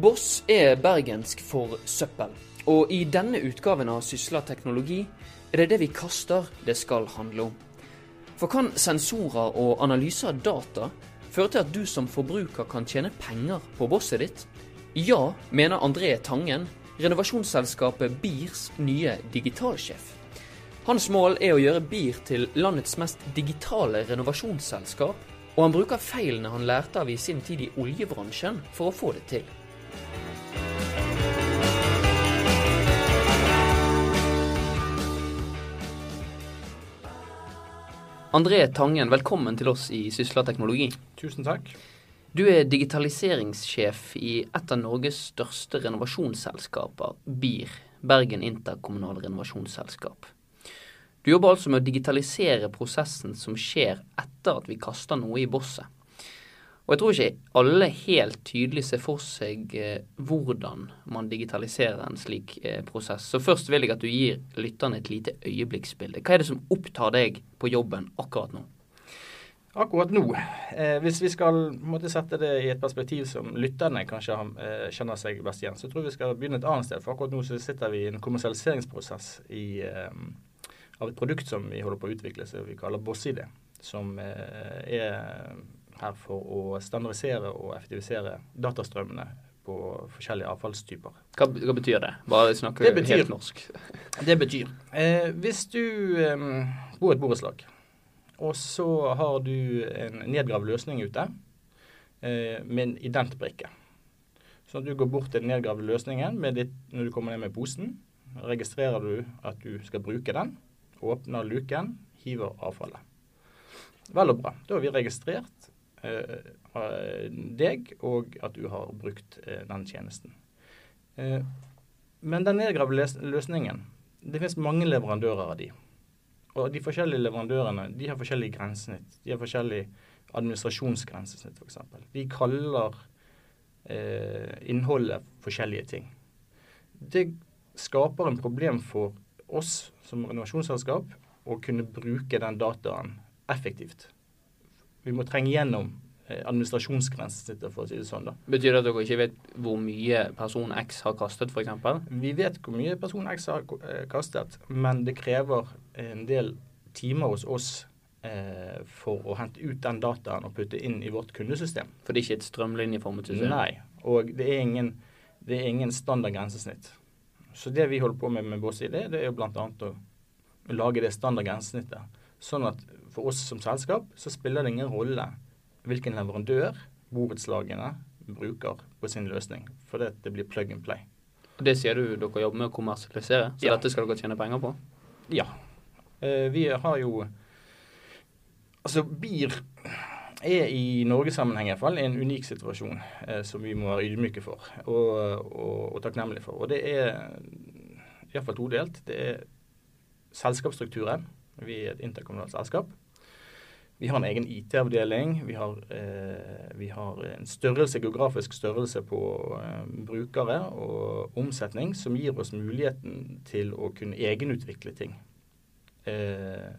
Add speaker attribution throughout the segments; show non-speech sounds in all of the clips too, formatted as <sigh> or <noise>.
Speaker 1: Boss er bergensk for søppel, og i denne utgaven av Sysla teknologi er det det vi kaster det skal handle om. For kan sensorer og analyse av data føre til at du som forbruker kan tjene penger på bosset ditt? Ja, mener André Tangen, renovasjonsselskapet BIRs nye digitalsjef. Hans mål er å gjøre BIR til landets mest digitale renovasjonsselskap, og han bruker feilene han lærte av i sin tid i oljebransjen for å få det til. André Tangen, velkommen til oss i Sysla teknologi.
Speaker 2: Tusen takk.
Speaker 1: Du er digitaliseringssjef i et av Norges største renovasjonsselskaper, BIR, Bergen interkommunal renovasjonsselskap. Du jobber altså med å digitalisere prosessen som skjer etter at vi kaster noe i bosset. Og jeg tror ikke alle helt tydelig ser for seg eh, hvordan man digitaliserer en slik eh, prosess. Så først vil jeg at du gir lytterne et lite øyeblikksbilde. Hva er det som opptar deg på jobben akkurat nå?
Speaker 2: Akkurat nå, eh, hvis vi skal måtte sette det i et perspektiv som lytterne kanskje eh, kjenner seg best igjen, så tror jeg vi skal begynne et annet sted. For akkurat nå så sitter vi i en kommersialiseringsprosess i, eh, av et produkt som vi holder på å utvikle, som vi kaller Boss-ID. Som eh, er her for å standardisere og effektivisere datastrømmene på forskjellige avfallstyper.
Speaker 1: Hva, hva betyr det? Bare snakke helt norsk. <laughs>
Speaker 2: det betyr eh, Hvis du eh, bor i et borettslag, og så har du en nedgravd løsning ute eh, med en identbrikke. Så du går bort til den nedgravde løsningen ditt, når du kommer ned med posen. Registrerer du at du skal bruke den, åpner luken, hiver avfallet. Vel og bra. Da har vi registrert deg, og at du har brukt eh, den tjenesten. Eh, men den nedgravde løsningen Det finnes mange leverandører av de. Og de forskjellige leverandørene de har forskjellige grensesnitt. De har forskjellig administrasjonsgrensesnitt, f.eks. De kaller eh, innholdet forskjellige ting. Det skaper en problem for oss som renovasjonsselskap å kunne bruke den dataen effektivt vi må trenge gjennom eh, administrasjonsgrensesnittet, for å si det sånn. da.
Speaker 1: Betyr det at dere ikke vet hvor mye person X har kastet, f.eks.?
Speaker 2: Vi vet hvor mye person X har eh, kastet, men det krever en del timer hos oss eh, for å hente ut den dataen og putte inn i vårt kundesystem.
Speaker 1: For det er ikke et strømlinjeformet system?
Speaker 2: Nei, og det er ingen, det er ingen standard grensesnitt. Så det vi holder på med med vår side, det er jo bl.a. å lage det standard grensesnittet. Sånn at for oss som selskap så spiller det ingen rolle hvilken leverandør borettslagene bruker på sin løsning. For det, det blir plug and play.
Speaker 1: Det sier du dere jobber med å kommersialisere, så ja. dette skal dere tjene penger på?
Speaker 2: Ja. Eh, vi har jo Altså, BIR er i Norgesammenheng fall en unik situasjon eh, som vi må være ydmyke for og, og, og takknemlige for. Og det er iallfall todelt. Det er selskapsstrukturen. Vi er et interkommunalt selskap. Vi har en egen IT-avdeling. Vi, eh, vi, har en størrelse, geografisk størrelse på eh, brukere og omsetning som gir oss muligheten til å kunne egenutvikle ting. Eh,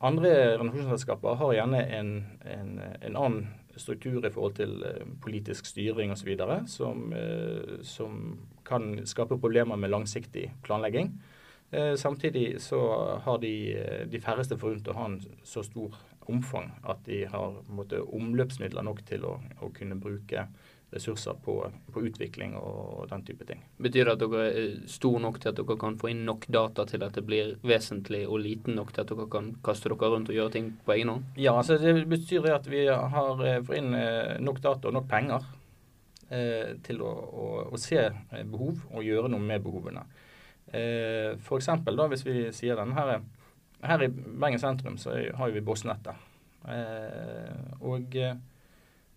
Speaker 2: andre renovasjonsselskaper har gjerne en, en, en, annen struktur i forhold til eh, politisk styring osv. Som, eh, som kan skape problemer med langsiktig planlegging. Eh, samtidig så har de, eh, de færreste forunt å ha en så stor omfang at de har måte, omløpsmidler nok til å, å kunne bruke ressurser på, på, utvikling og den type ting.
Speaker 1: Betyr det at dere er store nok til at dere kan få inn nok data til at det blir vesentlig, og liten nok til at dere kan kaste dere rundt og gjøre ting på egen hånd?
Speaker 2: Ja, altså det betyr at vi har får fått inn nok data og nok penger eh, til å, å, å, se behov og gjøre noe med behovene. Eh, F.eks. hvis vi sier denne her, her i Bergen sentrum så har vi Bossnettet. Eh, og,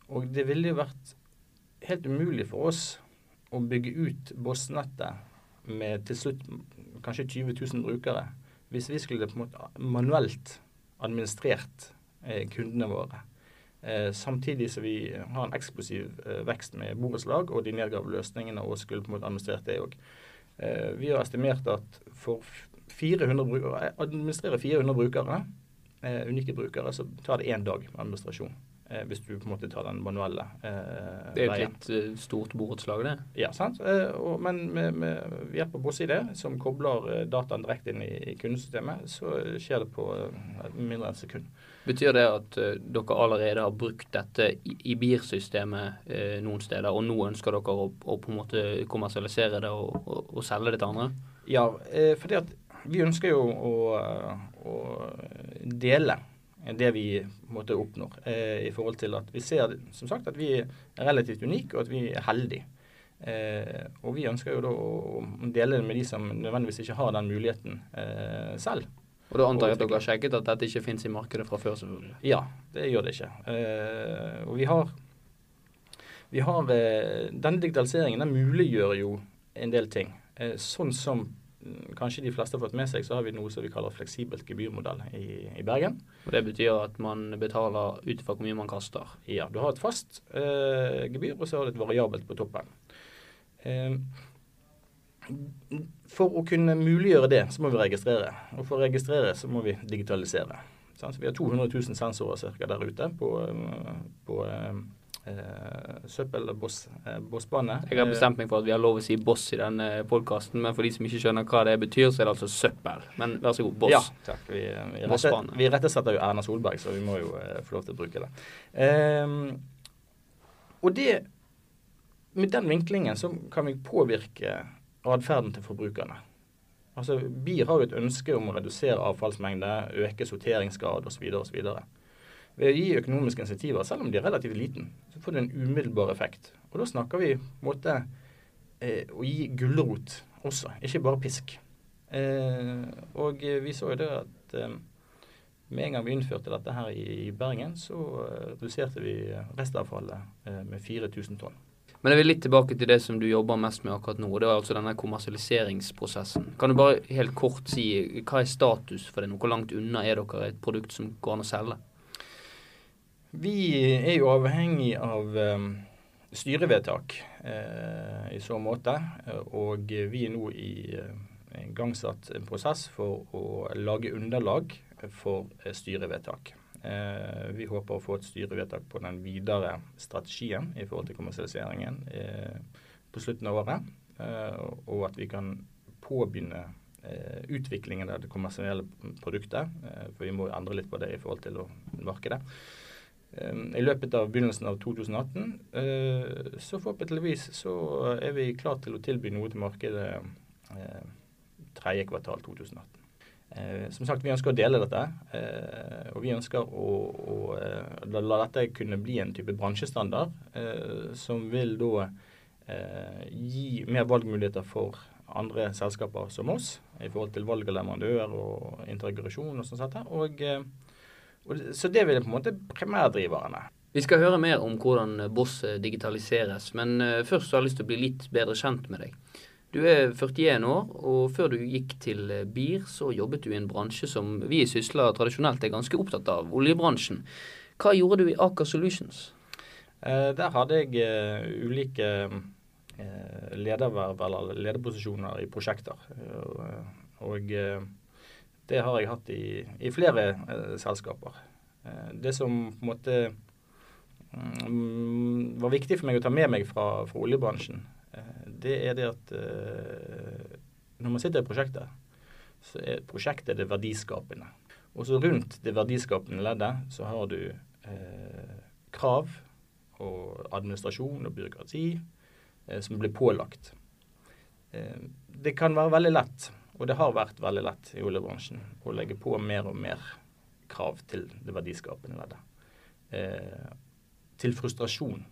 Speaker 2: og, det ville jo vært helt umulig for oss å bygge ut Bossnettet med til slutt kanskje 20 000 brukere hvis vi skulle på en måte manuelt administrert eh, kundene våre. Eh, samtidig som vi har en eksplosiv eh, vekst med borettslag og de nedgravde løsningene og skulle på en måte administrert det òg. Eh, vi har estimert at for 400 brukere, administrere 400 brukere, eh, unike brukere, så tar det én dag med administrasjon. eh, hvis du på en måte tar den manuelle veien.
Speaker 1: Det er et litt eh, stort borettslag, det.
Speaker 2: Ja, sant? Eh, men med, med ved hjelp av BOSS-ID, som kobler eh, dataen direkte inn i, kundesystemet, så skjer det på eh, mindre enn et sekund.
Speaker 1: Betyr det at eh, dere allerede har brukt dette i, BIR-systemet eh, noen steder, og nå ønsker dere å, å på en måte kommersialisere det og, og, og selge det til andre?
Speaker 2: Ja, eh, fordi at vi ønsker jo å, å dele det vi måte oppnår. I forhold til at vi ser som sagt at vi er relativt unike, og at vi er heldige. Eh, og vi ønsker jo da å dele det med de som nødvendigvis ikke har den muligheten eh, selv.
Speaker 1: Og da antar jeg at dere har sjekket at dette ikke finnes i markedet fra før, selvfølgelig.
Speaker 2: Ja, det gjør det ikke. Uh, og vi har, vi har uh, Denne digitaliseringen den muliggjør jo en del ting. Uh, sånn som mm, kanskje de fleste har fått med seg, så har vi noe som vi kaller fleksibelt gebyrmodell i, i Bergen.
Speaker 1: Og Det betyr at man betaler ut ifra hvor mye man kaster.
Speaker 2: Ja, du har et fast gebyr, og så har du et variabelt på toppen. Eh, for å kunne muliggjøre det, så må vi registrere. Og for å registrere så må vi digitalisere. Så vi har 200 000 sensorer cirka der ute på, eh, på eh, eh, søppel- og boss, eh, bossbane.
Speaker 1: Jeg har bestemt meg for at vi har lov å si boss i denne podkasten, men for de som ikke skjønner hva det betyr, så er det altså søppel. Men vær så god, boss.
Speaker 2: Ja, takk. Vi, vi, rette, vi rettesetter jo Erna Solberg, så vi må jo eh, få lov til å bruke det. Eh, og det Med den vinklingen så kan vi påvirke atferden til forbrukerne. Altså, BIR har jo et ønske om å redusere avfallsmengde, øke sorteringsgrad osv. osv. Ved å gi økonomiske insentiver, selv om de er relativt liten, så får det en umiddelbar effekt. Og da snakker vi måte eh, å gi gulrot også, ikke bare pisk. Eh, og vi så jo det at eh, med en gang vi innførte dette her i, i Bergen, så eh, reduserte vi restavfallet eh, med 4000 tonn.
Speaker 1: Men jeg vil litt tilbake til det som du jobber mest med akkurat nå. og Det er altså denne kommersialiseringsprosessen. Kan du bare helt kort si hva er status for det? nå? Hvor langt unna er dere et produkt som går an å selge?
Speaker 2: Vi er jo avhengig av eh, styrevedtak eh, i så måte. Og vi er nå i eh, igangsatt en prosess for å lage underlag for eh, styrevedtak. Eh, vi håper å få et styrevedtak på den videre strategien i forhold til kommersialiseringen eh, på slutten av året. Eh, og at vi kan påbegynne utviklingen av det kommersielle produktet. for vi må endre litt på det i forhold til markedet. I løpet av begynnelsen av 2018 eh, så forhåpentligvis så er vi klar til å tilby noe til markedet tredje kvartal 2018. Eh, som sagt, vi ønsker å dele dette, eh, og vi ønsker å, å eh, la, dette kunne bli en type bransjestandard eh, som vil da eh, gi mer valgmuligheter for andre selskaper som oss i forhold til valg av leverandør og integrasjon og sett. Og, eh, og, så det vil på en måte primærdriverne.
Speaker 1: Vi skal høre mer om hvordan Boss digitaliseres, men først så har jeg lyst til å bli litt bedre kjent med deg. Du er 41 år, og før du gikk til BIR, så jobbet du i en bransje som vi i Sysla tradisjonelt er ganske opptatt av, oljebransjen. Hva gjorde du i Aker Solutions?
Speaker 2: Eh, der hadde jeg uh, ulike uh, lederverv eller lederposisjoner i prosjekter. Uh, og det har jeg hatt i, i flere selskaper. Det som på en måte um, var viktig for meg å ta med meg fra, fra oljebransjen, det er det at eh, når man sitter i prosjektet, så er prosjektet det verdiskapende. Og så rundt det verdiskapende leddet så har du eh, krav og administrasjon og byråkrati eh, som blir pålagt. Eh, det kan være veldig lett, og det har vært veldig lett i oljebransjen, å legge på mer og mer krav til det verdiskapende leddet. Eh, til frustrasjon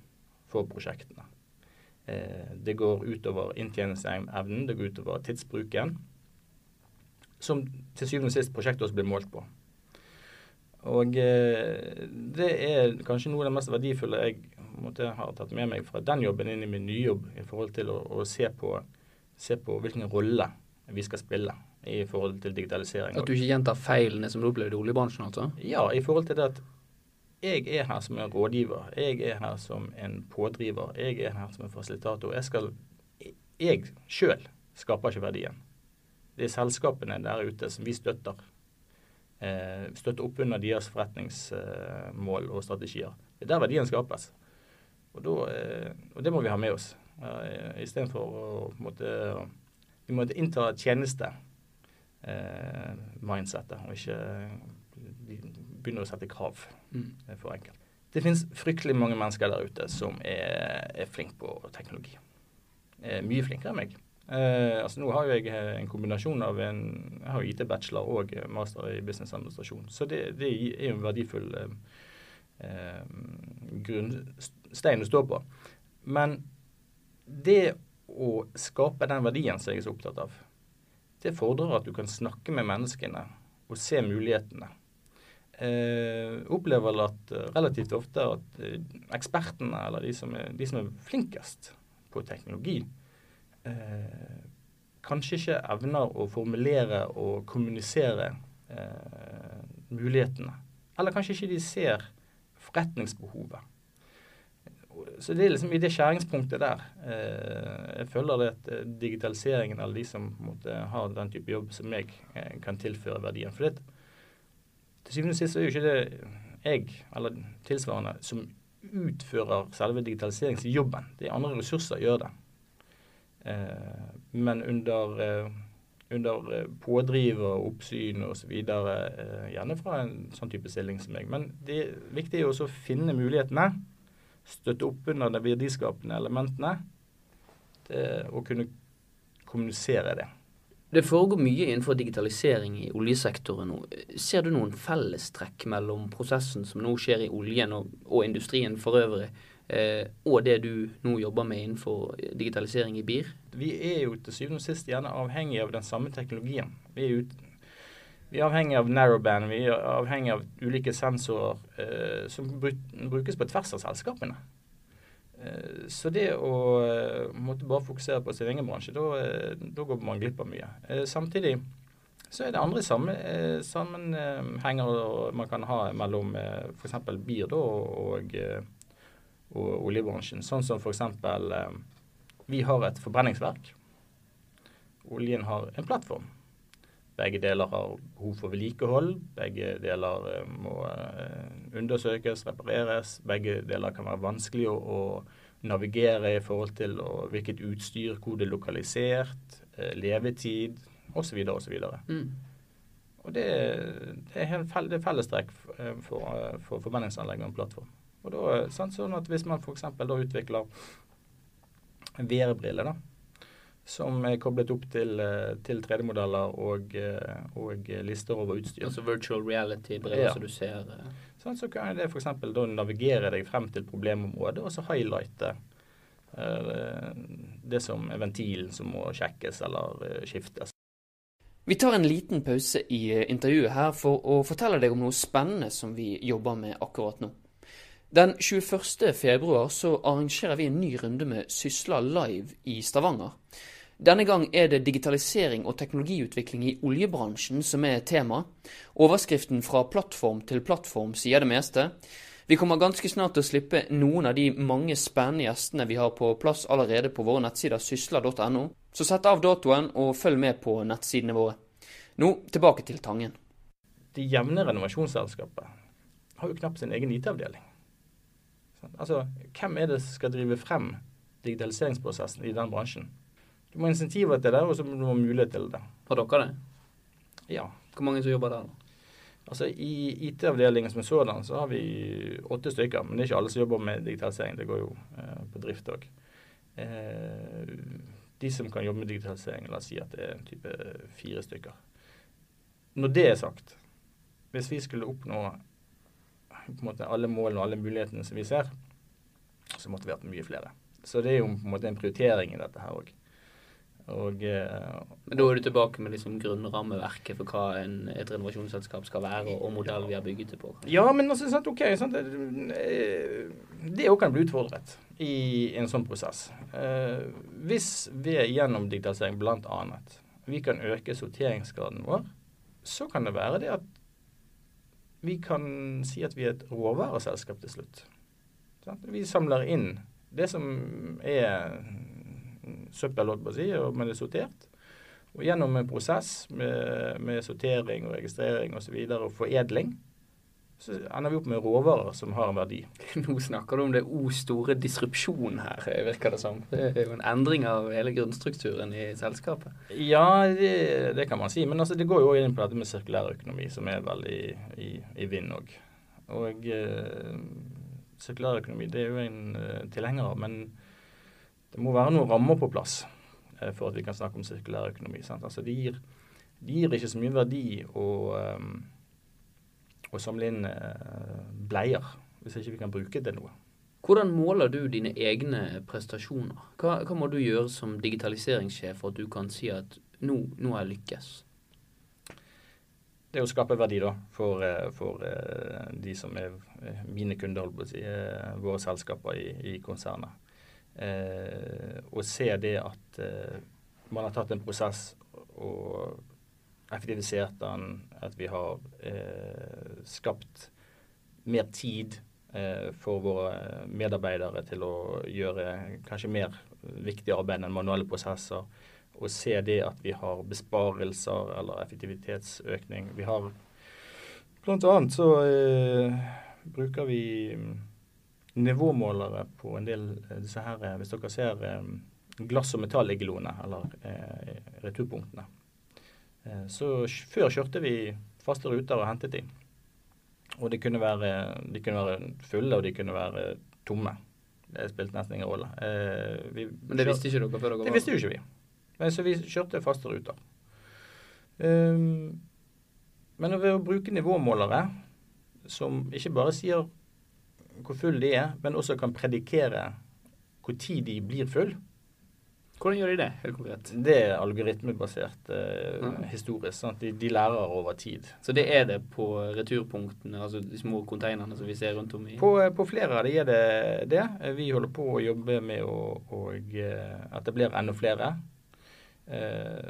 Speaker 2: for prosjektene. Eh, det går utover inntjeningsevnen, det går utover tidsbruken, som til syvende og sist prosjektet også blir målt på. Og eh, det er kanskje noe av det mest verdifulle jeg måtte, har tatt med meg fra den jobben inn i min nye jobb, i forhold til å, å se, på, se på hvilken rolle vi skal spille i forhold til digitalisering.
Speaker 1: At du ikke gjentar feilene som du opplevde i oljebransjen, altså?
Speaker 2: Ja, i forhold til det at jeg er her som en rådgiver. Jeg er her som en pådriver. Jeg er her som en fasilitator. Jeg skal Jeg sjøl skaper ikke verdien. Det er selskapene der ute som vi støtter. Eh, støtter opp under deres forretningsmål og strategier. Det er der verdien skapes. Og, da, eh, og det må vi ha med oss. Eh, Istedenfor å måtte, vi må innta tjeneste-mindsettet, og ikke begynne å sette krav mm. for enkelt. Det finnes fryktelig mange mennesker der ute som er, er flinke på teknologi. Er mye flinkere enn meg. Eh, altså Nå har jo jeg eh, en kombinasjon av en jeg har IT-bachelor og master i business administrasjon. Så det, det er jo en verdifull eh, eh, grunnstein å stå på. Men det å skape den verdien som jeg er så opptatt av, det fordrer at du kan snakke med menneskene og se mulighetene. Eh, opplever at eh, relativt ofte at eh, ekspertene, eller de som, er, de som er flinkest på teknologi, eh, kanskje ikke evner å formulere og kommunisere eh, mulighetene. Eller kanskje ikke de ser forretningsbehovet. Så det er liksom i det skjæringspunktet der eh, jeg føler det at digitaliseringen, eller de som måtte ha den type jobb som meg, kan tilføre verdien. For det, til syvende og sist er jo ikke det jeg, eller tilsvarende, som utfører selve digitaliseringsjobben. Det er andre ressurser som gjør det. Eh, men under, eh, under eh, pådriver, oppsyn osv. Gjerne fra en sånn type stilling som meg. Men det er viktig å finne mulighetene. Støtte opp under de verdiskapende elementene. og kunne kommunisere det.
Speaker 1: Det foregår mye innenfor digitalisering i oljesektoren nå. Ser du noen fellestrekk mellom prosessen som nå skjer i oljen og, og industrien for øvrig, eh, og det du nå jobber med innenfor digitalisering i BIR?
Speaker 2: Vi er jo til syvende og sist gjerne avhengig av den samme teknologien. Vi er, ut, vi er avhengig av narrowband, vi er avhengig av ulike sensorer eh, som brukes på tvers av selskapene. Eh, så det å eh, måtte bare fokusere på sin egen bransje, da eh, går man glipp av mye. Samtidig så er det andre sammenhenger man kan ha mellom f.eks. Da, og og oljebransjen. Sånn som f.eks. Vi har et forbrenningsverk. Oljen har en plattform. Begge deler har behov for vedlikehold. Begge deler eh, må eh, undersøkes, repareres. Begge deler kan være vanskelig å, å navigere i forhold til og, hvilket utstyr, hvor det er lokalisert, eh, levetid osv. osv. Mm. Og det, det er, det fellestrekk for, for forbrenningsanlegg og en plattform. Og da, sant, sånn at Hvis man f.eks. utvikler VR-briller da, som er koblet opp til, eh, til 3D-modeller og, eh, og, lister over utstyr.
Speaker 1: Altså virtual reality-briller ja. som du ser. Eh.
Speaker 2: Sånn, så kan det f.eks. da navigere deg frem til problemområdet, og så highlighte uh, det som er ventilen som må sjekkes eller skiftes.
Speaker 1: Vi tar en liten pause i intervjuet her for å fortelle deg om noe spennende som vi jobber med akkurat nå. Den 21. februar så arrangerer vi en ny runde med Sysla Live i Stavanger. Denne gang er det digitalisering og teknologiutvikling i oljebransjen som er tema. Overskriften 'Fra plattform til plattform' sier det meste. Vi kommer ganske snart til å slippe noen av de mange spennende gjestene vi har på plass allerede på våre nettsider sysla.no, så sett av datoen og følg med på nettsidene våre. Nå tilbake til Tangen.
Speaker 2: De jevne renovasjonsselskapet har jo knapt sin egen IT-avdeling. Altså, hvem er det som skal drive frem digitaliseringsprosessen i den bransjen? Du må ha insentiver til det, og så må du ha mulighet til det.
Speaker 1: Har dere det?
Speaker 2: Ja.
Speaker 1: Hvor mange som jobber der?
Speaker 2: Altså I IT-avdelingen som sådan så har vi åtte stykker. Men det er ikke alle som jobber med digitalisering. Det går jo eh, på drift òg. Eh, de som kan jobbe med digitalisering, la oss si at det er en type fire stykker. Når det er sagt, hvis vi skulle oppnå på en måte alle målene og alle mulighetene som vi ser, så måtte vi hatt mye flere. Så det er jo på en måte en prioritering i dette her òg. Og,
Speaker 1: eh, Men da er du tilbake med liksom grunnrammeverket for hva en, et renovasjonsselskap skal være, og modell vi har bygget det på?
Speaker 2: Ja, men altså, sant, ok, sant, det òg kan bli utfordret i en sånn prosess. Eh, hvis vi gjennom digitalisering bl.a. vi kan øke sorteringsgraden vår, så kan det være det at vi kan si at vi er et råvareselskap til slutt. Vi samler inn det som er søppel, holdt på å si, men det er sortert. Og gjennom en prosess med, med sortering og registrering osv. Og, så og foredling, så ender vi opp med råvarer som har en verdi. <laughs>
Speaker 1: Nå snakker du om det O store disrupsjon her, virker det som. Det er jo en endring av hele grunnstrukturen i selskapet.
Speaker 2: Ja, det, det kan man si. Men altså, det går jo inn på dette med sirkulær økonomi, som er veldig i, i vind òg. Og eh, sirkulær økonomi det er jo en uh, tilhenger av, men det må være noen rammer på plass uh, for at vi kan snakke om sirkulær økonomi. Sant? Altså, det gir, det, gir ikke så mye verdi å um, å samle inn eh, bleier, hvis ikke vi kan bruke det til noe.
Speaker 1: Hvordan måler du dine egne prestasjoner? Hva, hva, må du gjøre som digitaliseringssjef for at du kan si at nå, nå har jeg lykkes?
Speaker 2: Det er å skape verdi da, for, eh, for eh, de som er mine kunder, våre selskaper i, i konsernet. Eh, og se det at eh, man har tatt en prosess og effektivisert den, at vi har eh, skapt mer tid eh, for våre medarbeidere til å gjøre kanskje mer viktig arbeid enn manuelle prosesser. Og se det at vi har besparelser eller effektivitetsøkning. Vi har blant annet så eh, bruker vi nivåmålere på en del eh, disse her Hvis dere ser eh, glass- og metalligloene, eller eh, returpunktene Eh, så før kjørte vi faste ruter og hentet inn. Og de kunne, være, de kunne være fulle, og de kunne være tomme. Det spilte nesten ingen rolle.
Speaker 1: Eh, vi, Men det visste ikke dere før dere
Speaker 2: var Det visste jo ikke vi. Men, så vi kjørte faste ruter. Um, men ved å bruke nivåmålere, som ikke bare sier hvor full de er, men også kan predikere hvor tid de blir full,
Speaker 1: hvordan gjør de det, helt konkret?
Speaker 2: Det er algoritmebasert eh, mm. historisk. Sånn de, de, lærer over tid.
Speaker 1: Så det er det på returpunktene, altså de små konteinerne som vi ser rundt om i
Speaker 2: På, på flere av de er det det. Vi holder på å jobbe med å, å eh, etablere enda flere. Eh,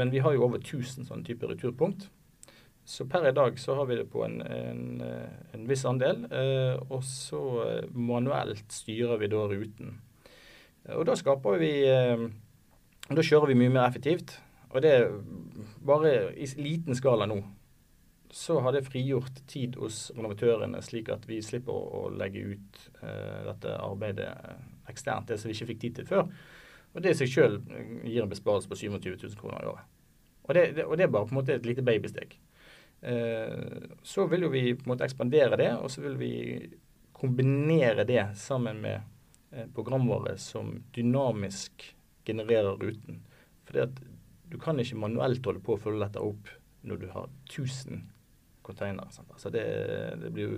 Speaker 2: men vi har jo over 1000 sånne typer returpunkt. Så per i dag så har vi det på en, en, en viss andel. Eh, og så eh, manuelt styrer vi da ruten. Og da skaper vi eh, Da kjører vi mye mer effektivt. Og det er bare i liten skala nå. Så har det frigjort tid hos renovatørene, slik at vi slipper å, legge ut dette arbeidet eksternt, det som vi ikke fikk tid til før. Og det i seg sjøl gir en besparelse på 27 000 kroner i året. Og det, det, og det, er bare på en måte et lite babysteg. Uh, så vil jo vi på en måte ekspandere det, og så vil vi kombinere det sammen med Eh, programvare som dynamisk genererer ruten. Fordi at du kan ikke manuelt holde på å følge dette opp når du har 1000 containere. Altså det, det, blir,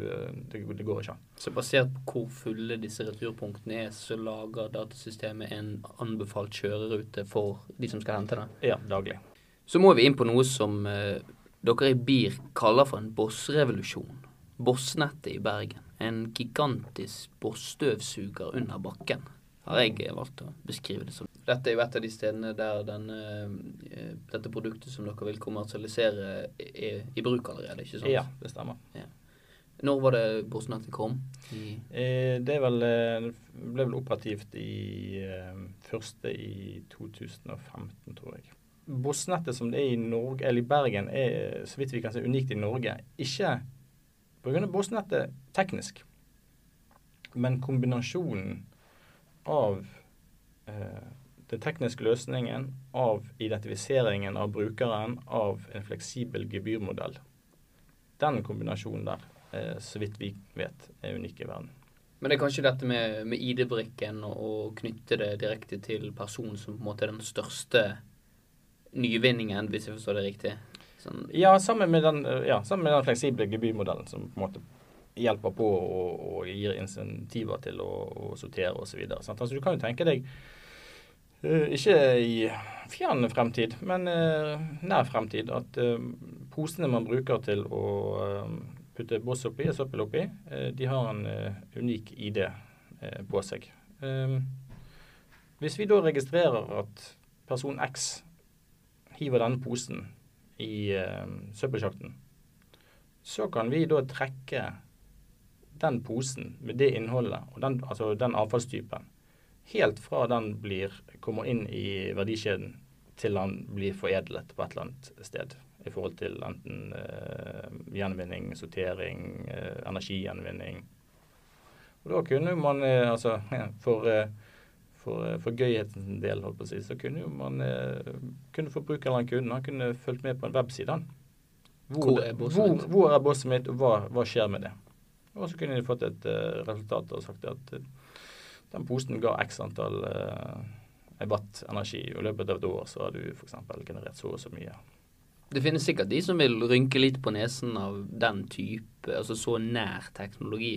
Speaker 2: det, det, går ikke an.
Speaker 1: Så basert på hvor fulle disse returpunktene er, så lager datasystemet en anbefalt kjørerute for de som skal hente det?
Speaker 2: Ja, daglig.
Speaker 1: Så må vi inn på noe som eh, dere i BIR kaller for en bossrevolusjon. Bossnettet i Bergen en gigantisk bossstøvsuger under bakken, har jeg valgt å beskrive det som. Dette er jo et av de stedene der denne, eh, dette produktet som dere vil kommersialisere, er i bruk allerede, ikke sant?
Speaker 2: Ja, det stemmer. Ja.
Speaker 1: Når var det bossnettet kom?
Speaker 2: Eh, det vel, eh, ble vel operativt i første i 2015, tror jeg. Bossnettet som det er i Norge, eller i Bergen, er så vidt vi kan se unikt i Norge. Ikke Pga. bussnettet teknisk. Men kombinasjonen av eh, den tekniske løsningen, av identifiseringen av brukeren, av en fleksibel gebyrmodell, den kombinasjonen der, eh, så vidt vi vet, er unik i verden.
Speaker 1: Men det er kanskje dette med, med ID-brikken og, og knytte det direkte til personen som på en måte er den største nyvinningen, hvis jeg forstår det riktig?
Speaker 2: Sånn. Ja, sammen med, den, ja, sammen med den fleksible gebyrmodellen som på en måte hjelper på og, og gir insentiver til å, å sortere osv. Altså, du kan jo tenke deg uh, ikke i fjern fremtid, men uh, nær fremtid at uh, posene man bruker til å putte boss oppi og søppel oppi, de har en unik ID på seg. hvis vi da registrerer at person X hiver denne posen i uh, søppelsjakten, så kan vi da trekke den posen med det innholdet, og den, altså den avfallstypen, helt fra den blir, kommer inn i verdikjeden til den blir foredlet på et eller annet sted. i forhold til enten eh, gjenvinning, sortering, eh, energigjenvinning. Og da kunne man eh, altså <laughs> for, eh, for, eh, for gøyhetens del, holdt på å si, så kunne jo man kunne forbrukeren kunden han kunne fulgt med på en webside. Hvor, hvor, er hvor, hvor, er bosset mitt, og hva, hva, skjer med det? Og så kunne de fått et uh, resultat og sagt at uh, den posen ga x antall uh, watt energi. Og I løpet av et år så har du f.eks. generert så og så mye.
Speaker 1: Det finnes sikkert de som vil rynke litt på nesen av den type, altså så nær teknologi.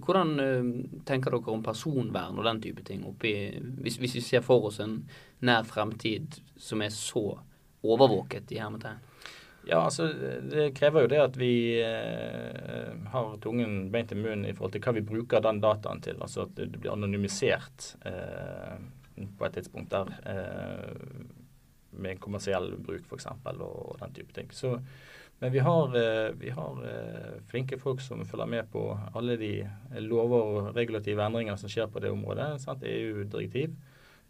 Speaker 1: Hvordan uh, tenker dere om personvern og den type ting oppi hvis, hvis vi ser for oss en nær fremtid som er så overvåket i hermetegn?
Speaker 2: Ja, altså Det krever jo det at vi eh, har tungen beint i munnen i forhold til hva vi bruker den dataen til. Altså at det blir anonymisert eh, på et tidspunkt der eh, med en kommersiell bruk f.eks. og den type ting. Så, men vi har, eh, vi har, eh, flinke folk som følger med på alle de lover og regulative endringer som skjer på det området. EU-direktiv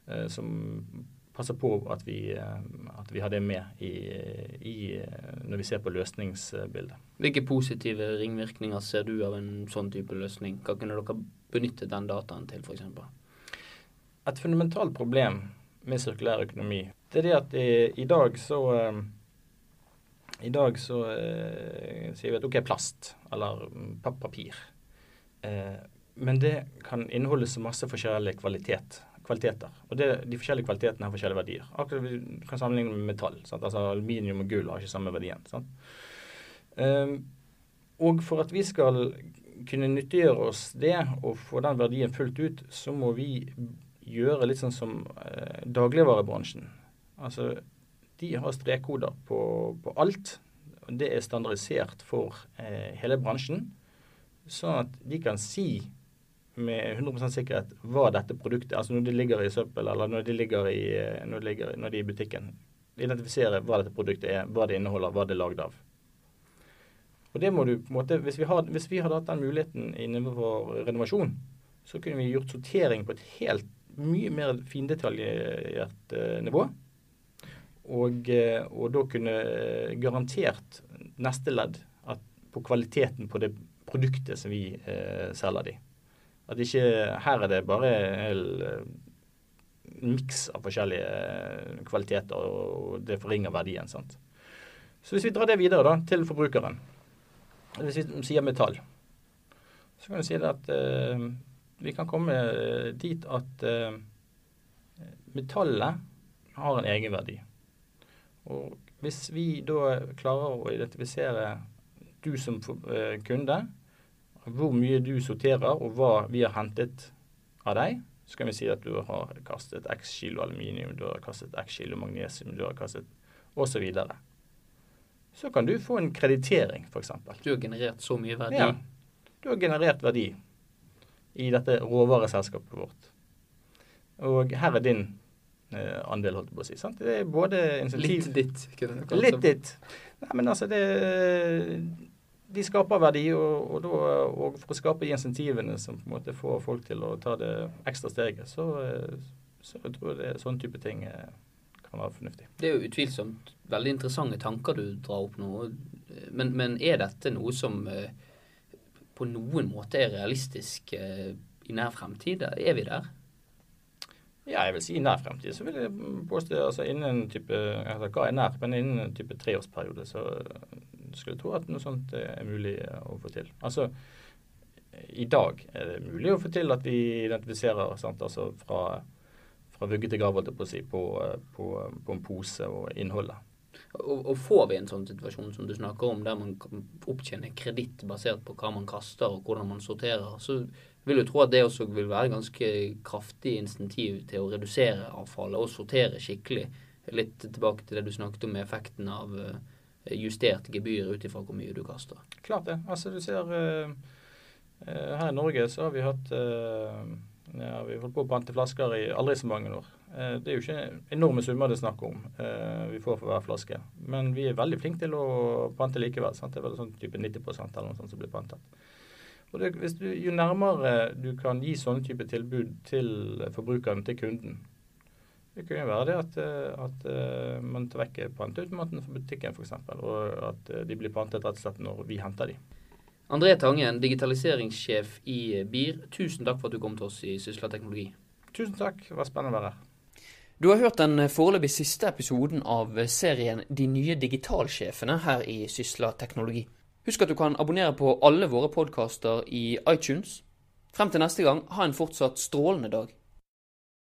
Speaker 2: eh, som passer på at vi, eh, at vi har det med i, i, når vi ser på løsningsbildet.
Speaker 1: Hvilke positive ringvirkninger ser du av en sånn type løsning? Hva kunne dere benyttet den dataen til, f.eks.?
Speaker 2: Et fundamentalt problem med sirkulær økonomi, det er det at i, i dag så eh, i dag så eh, sier vi at OK, plast eller papir. Eh, men det kan inneholde så masse forskjellig kvalitet kvaliteter. Og det, De forskjellige kvalitetene har forskjellige verdier. Akkurat Vi kan sammenligne med metall. Sant? Altså Aluminium og gull har ikke samme verdien. Um, og for at vi skal kunne nyttiggjøre oss det og få den verdien fullt ut, så må vi gjøre litt sånn som eh, dagligvarebransjen. Altså, de har strekkoder på, på, alt. Det er standardisert for eh, hele bransjen. Sånn at de kan si med 100 sikkerhet hva dette produktet Altså når de ligger i søppel, eller når de ligger i, når de, ligger, når de er i butikken. Identifisere hva dette produktet er, hva det inneholder, hva det er lagd av. Og det må du på en måte, Hvis vi, hadde, hvis vi hadde hatt den muligheten innenfor renovasjon, så kunne vi gjort sortering på et helt mye mer findetaljert uh, nivå. Og, uh, og, da kunne garantert neste ledd at, på kvaliteten på det produktet som vi eh, selger de. At ikke her er det bare en hel eh, miks av forskjellige eh, kvaliteter, og det forringer verdien. sant? Så hvis vi drar det videre da, til forbrukeren, hvis vi sier metall, så kan vi si at uh, vi kan komme dit at uh, metallet har en egenverdi. Og hvis vi da klarer å identifisere du som uh, kunde hvor mye du sorterer, og hva vi har hentet av deg, så kan vi si at du har kastet x kilo aluminium, du har kastet x kilo magnesium, du har kastet osv. Så, så kan du få en kreditering, f.eks.
Speaker 1: Du har generert så mye verdi?
Speaker 2: Ja. Du har generert verdi i dette råvareselskapet vårt. Og her er din eh, andel, holdt jeg på å si. Sant? Det er både insentiv
Speaker 1: Litt ditt, kunne
Speaker 2: du kalt det. Litt ditt. Nei, men altså, det de skaper verdi, og, og, da, og, for å skape de insentivene som på en måte får folk til å ta det ekstra steget, så, så jeg tror jeg det, er sånn type ting eh, kan være fornuftig.
Speaker 1: Det er jo utvilsomt veldig interessante tanker du drar opp nå. Men, men er dette noe som eh, på noen måte er realistisk eh, i nær fremtid? Er vi der?
Speaker 2: Ja, jeg vil si i nær fremtid. Så vil jeg påstå altså innen type altså, Hva er nær? Men innen en type treårsperiode så skulle jeg tro at noe sånt er mulig å få til. Altså, i dag er det mulig å få til at vi identifiserer sant, altså fra, fra vugge til grav på, på, på, på, en pose og innholdet.
Speaker 1: Og, og, får vi en sånn situasjon som du snakker om, der man kan opptjene kreditt basert på hva man kaster og hvordan man sorterer, så vil du tro at det også vil være ganske kraftig insentiv til å redusere avfallet og sortere skikkelig. Litt tilbake til det du snakket om med effekten av uh, justert gebyr ut ifra hvor mye du kaster.
Speaker 2: Klart det. Altså du ser uh, Her i Norge så har vi hatt ja, Vi holdt på å pante flasker i aldri så mange år. Uh, det er jo ikke enorme summer det er snakk om vi får for hver flaske. Men vi er veldig flinke til å pante likevel. Sant? Det er vel sånn type 90 eller noe sånt som blir pantet. Og det, du, Jo nærmere du kan gi sånne type tilbud til forbrukeren, til kunden, Det kunne jo være det at, eh, at man tar vekk panteautomaten fra butikken f.eks., og at de blir pantet rett og slett når vi henter de.
Speaker 1: André Tangen, digitaliseringssjef i BIR, tusen takk for at du kom til oss i Sysla teknologi.
Speaker 2: Tusen takk, det var spennende å være her.
Speaker 1: Du har hørt den foreløpig siste episoden av serien De nye digitalsjefene her i Sysla teknologi. Husk at du kan abonnere på alle våre podkaster i iTunes. Frem til neste gang, ha en fortsatt strålende dag.